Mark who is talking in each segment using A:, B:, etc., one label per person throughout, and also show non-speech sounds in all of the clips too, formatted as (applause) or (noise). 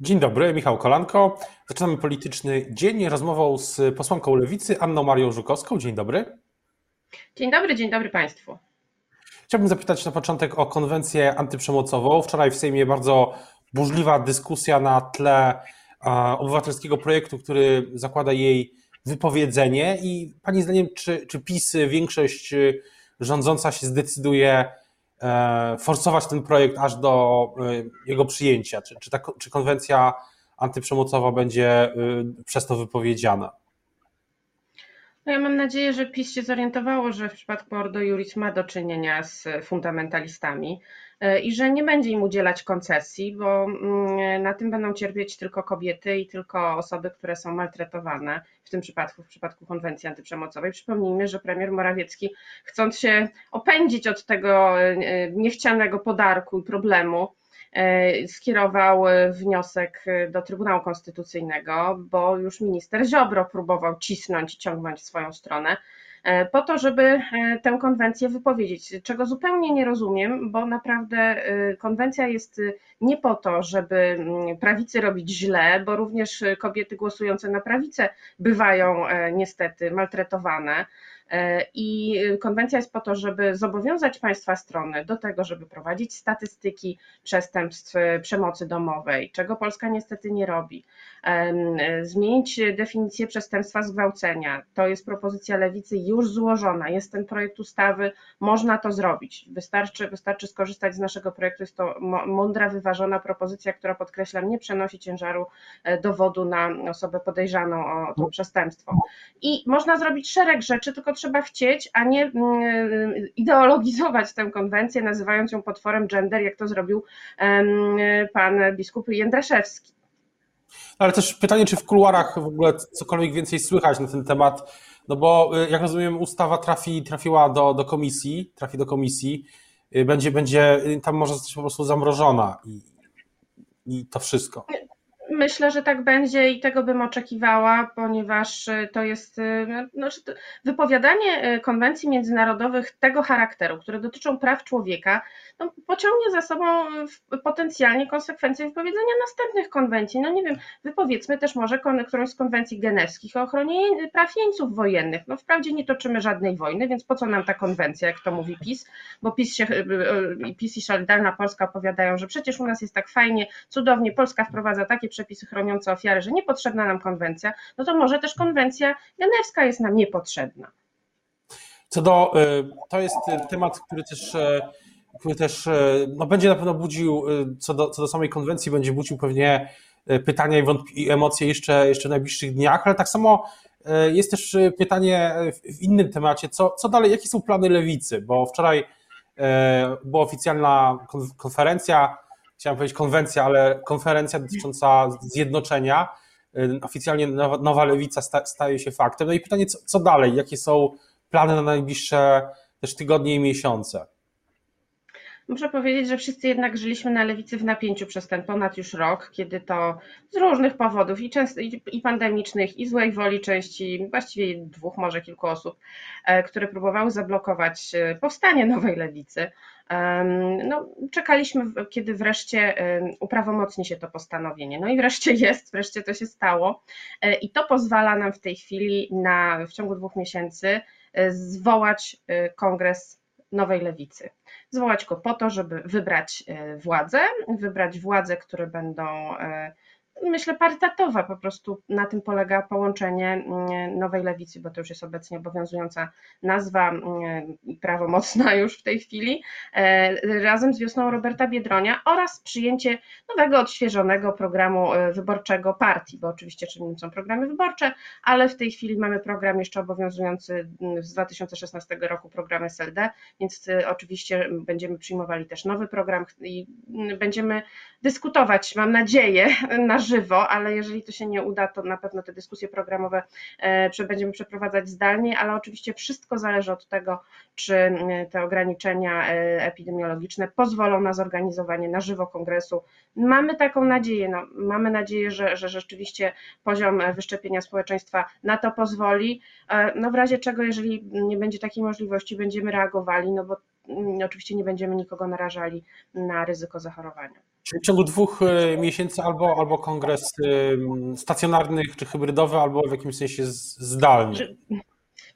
A: Dzień dobry, Michał Kolanko. Zaczynamy polityczny dzień rozmową z posłanką Lewicy Anną Marią Żukowską. Dzień dobry.
B: Dzień dobry, dzień dobry Państwu.
A: Chciałbym zapytać na początek o konwencję antyprzemocową. Wczoraj w Sejmie bardzo burzliwa dyskusja na tle obywatelskiego projektu, który zakłada jej wypowiedzenie. I Pani zdaniem, czy, czy PiS, większość rządząca się zdecyduje forsować ten projekt aż do e, jego przyjęcia? Czy, czy, ta, czy konwencja antyprzemocowa będzie e, przez to wypowiedziana?
B: No ja mam nadzieję, że PiS się zorientowało, że w przypadku Ordo Juris ma do czynienia z fundamentalistami i że nie będzie im udzielać koncesji, bo mm, na tym będą cierpieć tylko kobiety i tylko osoby, które są maltretowane w tym przypadku, w przypadku konwencji antyprzemocowej. Przypomnijmy, że premier Morawiecki, chcąc się opędzić od tego e, niechcianego podarku i problemu, e, skierował wniosek do Trybunału Konstytucyjnego, bo już minister Ziobro próbował cisnąć i ciągnąć w swoją stronę. E, po to, żeby e, tę konwencję wypowiedzieć, czego zupełnie nie rozumiem, bo naprawdę e, konwencja jest nie po to, żeby mm, prawicy robić źle, bo również kobiety głosujące na prawicę bywają niestety maltretowane. I konwencja jest po to, żeby zobowiązać państwa strony do tego, żeby prowadzić statystyki przestępstw przemocy domowej, czego Polska niestety nie robi. Zmienić definicję przestępstwa zgwałcenia. To jest propozycja lewicy już złożona, jest ten projekt ustawy, można to zrobić. Wystarczy, wystarczy skorzystać z naszego projektu. Jest to mądra, wyważona propozycja, która podkreślam, nie przenosi ciężaru e, dowodu na osobę podejrzaną o to przestępstwo. I można zrobić szereg rzeczy, tylko trzeba chcieć, a nie mm, ideologizować tę konwencję, nazywając ją potworem gender, jak to zrobił pan biskup Jędraszewski.
A: Ale też pytanie, czy w kuluarach w ogóle cokolwiek więcej słychać na ten temat, no bo y, jak rozumiem, ustawa trafi, trafiła do, do komisji, trafi do komisji, y, będzie, będzie y, tam może zostać po prostu zamrożona i, i to wszystko.
B: Myślę, że tak będzie i tego bym oczekiwała, ponieważ y, to jest y, znaczy wypowiadanie y, konwencji międzynarodowych tego charakteru, które dotyczą praw człowieka, no, pociągnie za sobą potencjalnie konsekwencje wypowiedzenia następnych konwencji. No nie wiem, wypowiedzmy też może którąś z konwencji genewskich o ochronie praw jeńców wojennych. No wprawdzie nie toczymy żadnej wojny, więc po co nam ta konwencja, jak to mówi PiS, bo PiS, się, PiS i Solidarna Polska opowiadają, że przecież u nas jest tak fajnie, cudownie, Polska wprowadza takie przepisy chroniące ofiary, że niepotrzebna nam konwencja, no to może też konwencja genewska jest nam niepotrzebna.
A: Co do, y, to jest temat, który też, y, który też y, no będzie na pewno budził, co do, co do samej konwencji, będzie budził pewnie pytania i, i emocje jeszcze, jeszcze w najbliższych dniach, ale tak samo jest też pytanie w innym temacie, co, co dalej, jakie są plany lewicy, bo wczoraj była oficjalna konferencja chciałem powiedzieć konwencja, ale konferencja dotycząca zjednoczenia. Oficjalnie nowa, lewica sta, staje się faktem. No i pytanie, co, co dalej? Jakie są plany na najbliższe też tygodnie i miesiące?
B: Muszę powiedzieć, że wszyscy jednak żyliśmy na lewicy w napięciu przez ten ponad już rok, kiedy to z różnych powodów i, często, i pandemicznych, i złej woli części, właściwie dwóch, może kilku osób, e, które próbowały zablokować e, powstanie nowej lewicy, no, czekaliśmy, kiedy wreszcie uprawomocni się to postanowienie. No i wreszcie (laughs) jest, wreszcie to się stało. E, I to pozwala nam w tej chwili na w ciągu dwóch miesięcy e, zwołać e, kongres nowej lewicy. Zwołać go po to, żeby wybrać władzę, wybrać władze, które będą myślę, parytetowa. Po prostu na tym polega połączenie mm, nowej lewicy, bo to już jest obecnie obowiązująca nazwa mm, i prawomocna (laughs) już w tej chwili, e, razem z wiosną Roberta Biedronia oraz przyjęcie nowego, odświeżonego programu e, wyborczego partii, bo oczywiście czym są programy wyborcze, ale w tej chwili mamy program jeszcze obowiązujący mm, z 2016 roku, program SLD, więc e, oczywiście będziemy przyjmowali też nowy program i będziemy dyskutować, mam nadzieję, (laughs) na żywo, ale jeżeli to się nie uda, to na pewno te dyskusje programowe e, będziemy przeprowadzać zdalnie, ale oczywiście wszystko zależy od tego, czy e, te ograniczenia e, epidemiologiczne pozwolą na zorganizowanie na żywo kongresu. Mamy taką nadzieję, no, mamy nadzieję, że, że rzeczywiście poziom wyszczepienia społeczeństwa na to pozwoli. No w razie czego, jeżeli nie będzie takiej możliwości, będziemy reagowali, no bo oczywiście nie będziemy nikogo narażali na ryzyko zachorowania.
A: Czyli w ciągu dwóch miesięcy albo, albo kongres stacjonarny czy hybrydowy, albo w jakimś sensie zdalny.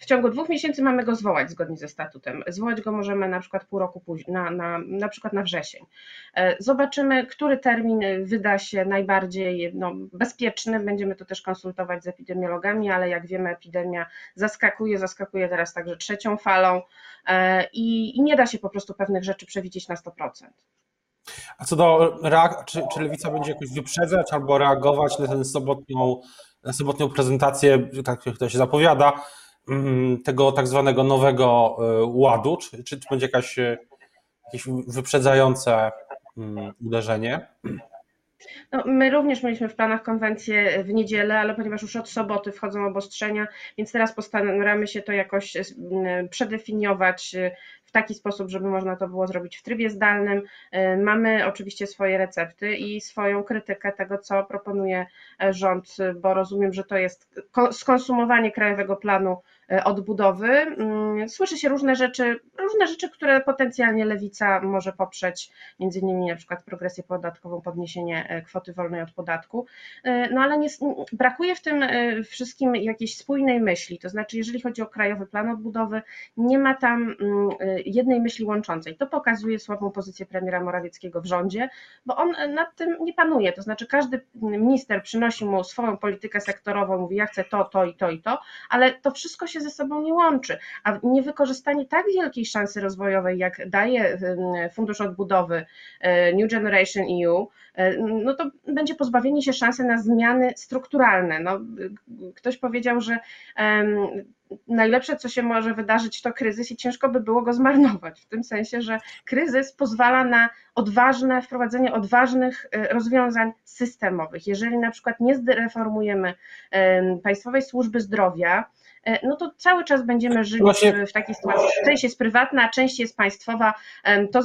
B: W ciągu dwóch miesięcy mamy go zwołać zgodnie ze statutem. Zwołać go możemy na przykład pół roku później, na, na, na przykład na wrzesień. E, zobaczymy, który termin wyda się najbardziej no, bezpieczny. Będziemy to też konsultować z epidemiologami, ale jak wiemy, epidemia zaskakuje, zaskakuje teraz także trzecią falą e, i, i nie da się po prostu pewnych rzeczy przewidzieć na 100%.
A: A co do reakcji, czy, czy lewica będzie jakoś wyprzedzać albo reagować na tę sobotnią, sobotnią prezentację, tak jak to się zapowiada, tego tak zwanego nowego e, ładu? Czy, czy, będzie jakaś, e, jakieś wyprzedzające mm, uderzenie?
B: No, my również mieliśmy w planach konwencję w niedzielę, ale ponieważ już od soboty wchodzą obostrzenia, więc teraz postaramy się to jakoś e, przedefiniować w taki sposób, żeby można to było zrobić w trybie zdalnym. Mamy oczywiście swoje recepty i swoją krytykę tego, co proponuje rząd, bo rozumiem, że to jest skonsumowanie Krajowego Planu E, odbudowy. Mm, słyszy się różne rzeczy, różne rzeczy, które potencjalnie lewica może poprzeć, między innymi na przykład progresję podatkową, podniesienie e, kwoty wolnej od podatku. E, no ale nie, brakuje w tym wszystkim jakiejś spójnej myśli, to znaczy jeżeli chodzi o krajowy plan odbudowy, nie ma tam mm, jednej myśli łączącej. To pokazuje słabą pozycję premiera Morawieckiego w rządzie, bo on nad tym nie panuje, to znaczy każdy minister przynosi mu swoją politykę sektorową, mówi ja chcę to, to i to i to, ale to wszystko się ze sobą nie łączy, a niewykorzystanie tak wielkiej szansy rozwojowej, jak daje Fundusz Odbudowy e, New Generation EU, e, no to będzie pozbawienie się szansy na zmiany strukturalne. No, ktoś powiedział, że najlepsze, co się może wydarzyć, to kryzys i ciężko by było go zmarnować. W tym sensie, że kryzys pozwala na odważne wprowadzenie odważnych rozwiązań systemowych. Jeżeli na przykład nie zreformujemy Państwowej Służby Zdrowia, no to cały czas będziemy żyli Właśnie... w takiej sytuacji. Część jest prywatna, część jest państwowa, to,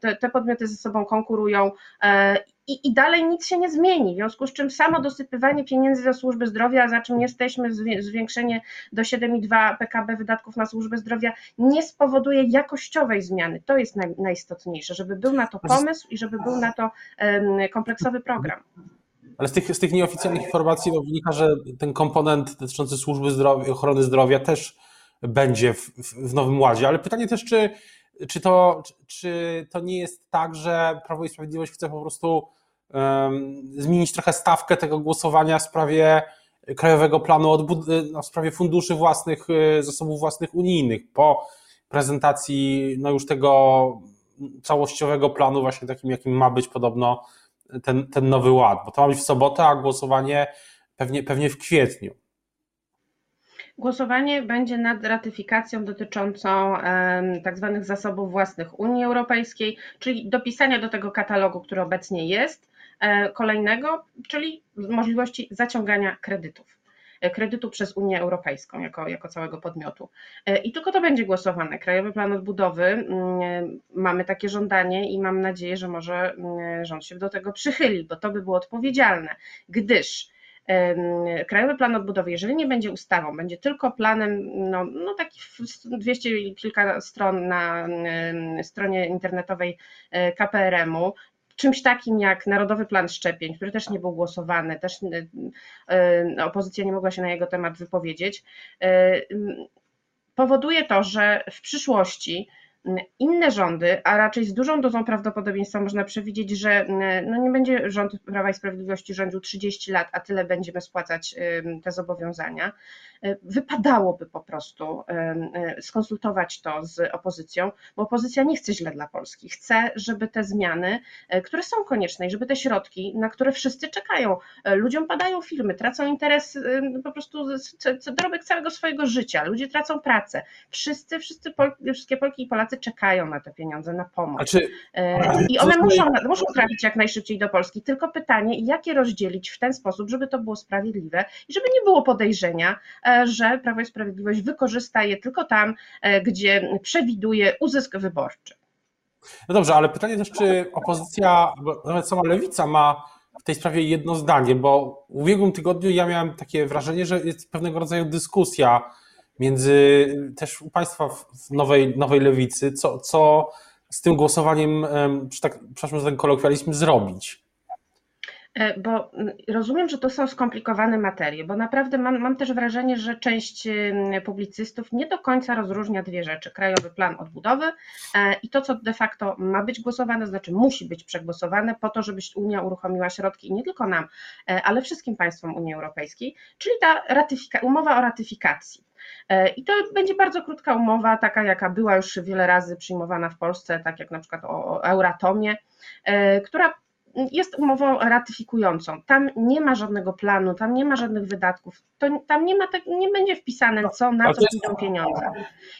B: te, te podmioty ze sobą konkurują e, i, i dalej nic się nie zmieni. W związku z czym samo dosypywanie pieniędzy do służby zdrowia, za czym jesteśmy, zwiększenie do 7,2 PKB wydatków na służbę zdrowia, nie spowoduje jakościowej zmiany. To jest naj, najistotniejsze, żeby był na to pomysł i żeby był na to um, kompleksowy program.
A: Ale z tych, z tych nieoficjalnych informacji no, wynika, że ten komponent dotyczący służby zdrowia, ochrony zdrowia też będzie w, w, Nowym Ładzie. Ale pytanie też, czy, czy, to, czy to nie jest tak, że Prawo i Sprawiedliwość chce po prostu um, zmienić trochę stawkę tego głosowania w sprawie Krajowego Planu Odbudowy, no, w sprawie funduszy własnych, y, zasobów własnych unijnych po prezentacji no już tego całościowego planu, właśnie takim, jakim ma być podobno ten, ten nowy ład, bo to ma być w sobotę, a głosowanie pewnie, pewnie w kwietniu.
B: Głosowanie będzie nad ratyfikacją dotyczącą tak zwanych zasobów własnych Unii Europejskiej, czyli dopisania do tego katalogu, który obecnie jest, e, kolejnego, czyli możliwości zaciągania kredytów kredytu przez Unię Europejską jako, jako całego podmiotu. E, I tylko to będzie głosowane. Krajowy Plan Odbudowy, mm, mamy takie żądanie i mam nadzieję, że może mm, rząd się do tego przychyli, bo to by było odpowiedzialne, gdyż Krajowy Plan Odbudowy, jeżeli nie będzie ustawą, będzie tylko planem, no, no taki 200 i kilka stron na stronie internetowej e, KPRM-u, czymś takim jak Narodowy Plan Szczepień, który też nie był głosowany, też y, y, opozycja nie mogła się na jego temat wypowiedzieć, y, powoduje to, że w przyszłości inne rządy, a raczej z dużą dozą prawdopodobieństwa można przewidzieć, że no nie będzie rząd Prawa i Sprawiedliwości rządził 30 lat, a tyle będziemy spłacać te zobowiązania. E, wypadałoby po prostu e, skonsultować to z opozycją, bo opozycja nie chce źle dla Polski. Chce, żeby te zmiany, e, które są konieczne i żeby te środki, na które wszyscy czekają, ludziom padają firmy, tracą interes, po prostu dorobek całego swojego życia, ludzie tracą pracę. Wszyscy, wszyscy Pol wszystkie Polki i Polacy czekają na te pieniądze, na pomoc. Czy... I one muszą, muszą trafić jak najszybciej do Polski. Tylko pytanie, jak je rozdzielić w ten sposób, żeby to było sprawiedliwe i żeby nie było podejrzenia, E, że Prawo i Sprawiedliwość wykorzysta je tylko tam, e, gdzie przewiduje uzysk wyborczy.
A: No dobrze, ale pytanie też, czy opozycja, nawet sama lewica ma w tej sprawie jedno zdanie, bo w ubiegłym tygodniu ja miałem takie wrażenie, że jest pewnego rodzaju dyskusja między też u Państwa w nowej, nowej lewicy, co, co, z tym głosowaniem, tak, przepraszam za ten kolokwializm, zrobić?
B: E, bo rozumiem, że to są skomplikowane materie, bo naprawdę mam, mam też wrażenie, że część publicystów nie do końca rozróżnia dwie rzeczy: Krajowy Plan Odbudowy e, i to, co de facto ma być głosowane, znaczy musi być przegłosowane po to, żeby Unia uruchomiła środki i nie tylko nam, e, ale wszystkim państwom Unii Europejskiej, czyli ta umowa o ratyfikacji. I to będzie bardzo krótka umowa, taka jaka była już wiele razy przyjmowana w Polsce, tak jak na przykład o Euratomie, która jest umową ratyfikującą. Tam nie ma żadnego planu, tam nie ma żadnych wydatków, to, tam nie, ma tak, nie będzie wpisane, no, co na co idą pieniądze.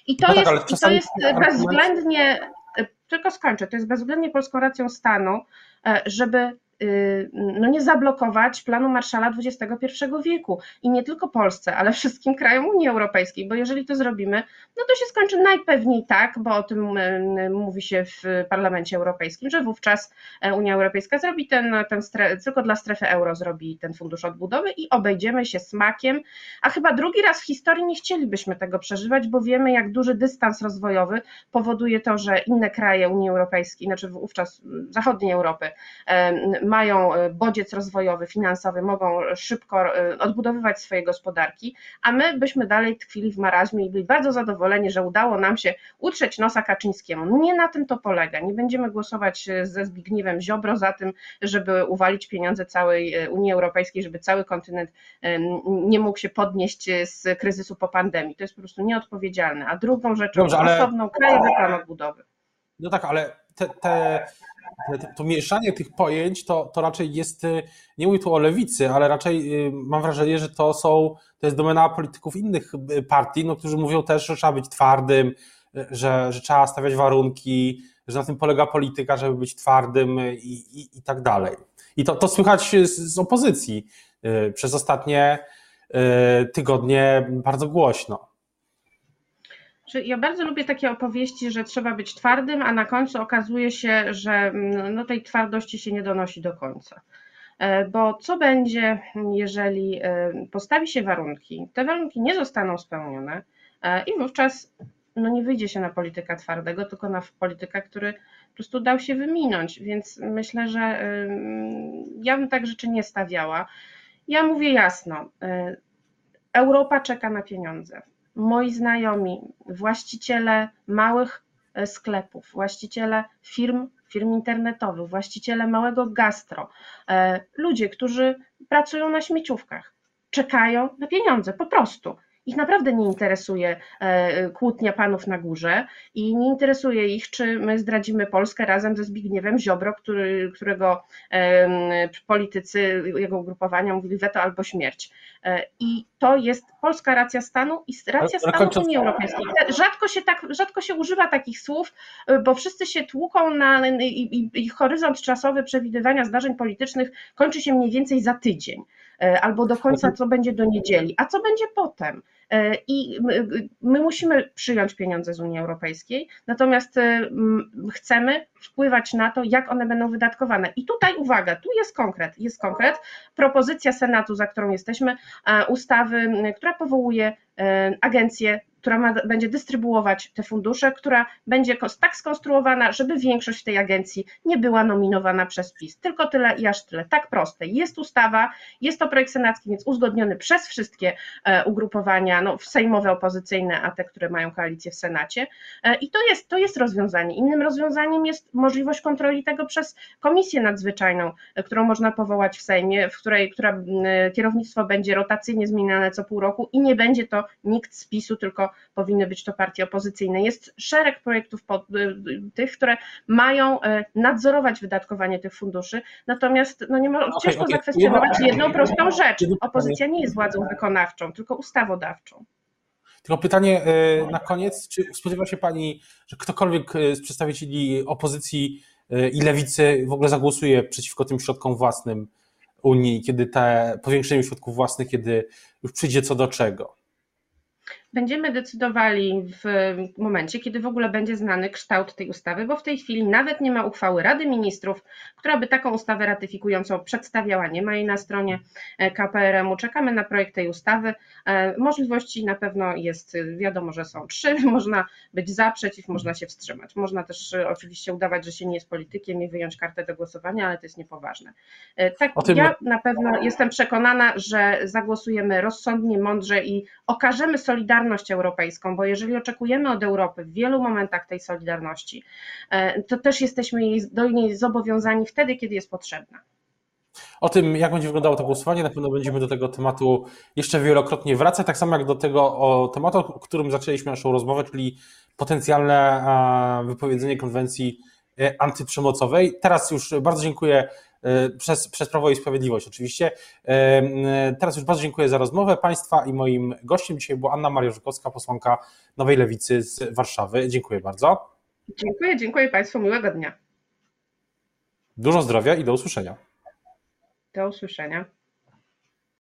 B: I to no tak, jest, i to jest bezwzględnie, tylko skończę, to jest bezwzględnie polską racją stanu, e, żeby no nie zablokować planu Marszala XXI wieku. I nie tylko Polsce, ale wszystkim krajom Unii Europejskiej, bo jeżeli to zrobimy, no to się skończy najpewniej tak, bo o tym y, mówi się w Parlamencie Europejskim, że wówczas e, Unia Europejska zrobi ten, ten tylko dla strefy euro zrobi ten fundusz odbudowy i obejdziemy się smakiem, a chyba drugi raz w historii nie chcielibyśmy tego przeżywać, bo wiemy jak duży dystans rozwojowy powoduje to, że inne kraje Unii Europejskiej, znaczy wówczas zachodniej Europy mają e, bodziec rozwojowy, finansowy, mogą szybko e, odbudowywać swoje gospodarki, a my byśmy dalej tkwili w marazmie i byli bardzo zadowoleni, że udało nam się utrzeć nosa Kaczyńskiemu. Nie na tym to polega. Nie będziemy głosować e, ze Zbigniewem Ziobro za tym, żeby uwalić pieniądze całej Unii Europejskiej, żeby cały kontynent nie mógł się podnieść z kryzysu po pandemii. To jest po prostu nieodpowiedzialne. A drugą rzeczą Dobrze, ale... osobną krajowy plan odbudowy.
A: No tak, ale te, te to mieszanie tych pojęć to, to raczej jest, y, nie mówię tu o lewicy, ale raczej y, mam wrażenie, że to są, to jest domena polityków innych y, partii, no, którzy mówią też, że trzeba być twardym, że, że trzeba stawiać warunki, że na tym polega polityka, żeby być twardym i, i, i tak dalej. I to, to słychać z, z opozycji przez ostatnie tygodnie bardzo głośno.
B: Ja bardzo lubię takie opowieści, że trzeba być twardym, a na końcu okazuje się, że mm, no, tej twardości się nie donosi do końca. E, bo co będzie, jeżeli e, postawi się warunki, te warunki nie zostaną spełnione e, i wówczas no, nie wyjdzie się na polityka twardego, tylko na polityka, który po prostu dał się wyminąć. Więc myślę, że ja bym tak rzeczy nie stawiała. Ja mówię jasno, Europa czeka na pieniądze moi znajomi, właściciele małych e, sklepów, właściciele firm, firm internetowych, właściciele małego gastro, e, ludzie, którzy pracują na śmieciówkach, czekają na pieniądze po prostu. Ich naprawdę nie interesuje e, kłótnia panów na górze i nie interesuje ich, czy my zdradzimy Polskę razem ze Zbigniewem Ziobro, który, którego politycy jego ugrupowania mówili weto albo śmierć. E, I to jest polska racja stanu i racja stanu Unii Europejskiej. Rzadko się, tak, rzadko się używa takich słów, e, bo wszyscy się tłuką na i, i, i horyzont czasowy przewidywania zdarzeń politycznych kończy się mniej więcej za tydzień albo do końca, co będzie do niedzieli. A co będzie potem? E, I my musimy przyjąć pieniądze z Unii Europejskiej, natomiast e, chcemy wpływać na to, jak one będą wydatkowane. I tutaj uwaga, tu jest konkret, jest konkret, propozycja Senatu, za którą jesteśmy, ustawy, która powołuje e, agencję która ma, będzie dystrybuować te fundusze, która będzie tak skonstruowana, żeby większość tej agencji nie była nominowana przez PiS. Tylko tyle i aż tyle. Tak proste. Jest ustawa, jest to projekt senacki, więc uzgodniony przez wszystkie e, ugrupowania, no, sejmowe, opozycyjne, a te, które mają koalicję w Senacie. E, I to jest, to jest rozwiązanie. Innym rozwiązaniem jest możliwość kontroli tego przez komisję nadzwyczajną, e, którą można powołać w Sejmie, w której która kierownictwo będzie rotacyjnie zmieniane co pół roku i nie będzie to nikt z PiSu, tylko powinny być to partie opozycyjne. Jest szereg projektów pod, y, tych, które mają y, nadzorować wydatkowanie tych funduszy, natomiast no nie ma, okay, ciężko okay. zakwestionować jedną prostą rzecz. Opozycja nie jest władzą wykonawczą, tylko ustawodawczą.
A: Tylko pytanie y, na koniec, czy spodziewa się Pani, że ktokolwiek z przedstawicieli opozycji i lewicy w ogóle zagłosuje przeciwko tym środkom własnym Unii, kiedy te powiększeniu środków własnych, kiedy już przyjdzie co do czego?
B: Będziemy decydowali w momencie, kiedy w ogóle będzie znany kształt tej ustawy, bo w tej chwili nawet nie ma uchwały Rady Ministrów, która by taką ustawę ratyfikującą przedstawiała. Nie ma jej na stronie e, KPRM-u. Czekamy na projekt tej ustawy. E, możliwości na pewno jest, wiadomo, że są trzy. (laughs) Można być za, przeciw, można się wstrzymać. Można też e, oczywiście udawać, że się nie jest politykiem i wyjąć kartę do głosowania, ale to jest niepoważne. Tak, tym... ja na pewno jestem przekonana, że zagłosujemy rozsądnie, mądrze i okażemy solidarność europejską, bo jeżeli oczekujemy od Europy w wielu momentach tej solidarności, e, to też jesteśmy do niej zobowiązani wtedy, kiedy jest potrzebna.
A: O tym, jak będzie wyglądało to głosowanie, na pewno będziemy do tego tematu jeszcze wielokrotnie wracać, tak samo jak do tego o tematu, o którym zaczęliśmy naszą rozmowę, czyli potencjalne wypowiedzenie konwencji e, antyprzemocowej. Teraz już bardzo dziękuję przez, przez Prawo i Sprawiedliwość oczywiście. E, e, teraz już bardzo dziękuję za rozmowę Państwa i moim gościem dzisiaj była Anna Maria Żukowska, posłanka Nowej Lewicy z Warszawy. Dziękuję bardzo.
B: Dziękuję, dziękuję Państwu, miłego dnia.
A: Dużo zdrowia i do usłyszenia.
B: Do usłyszenia.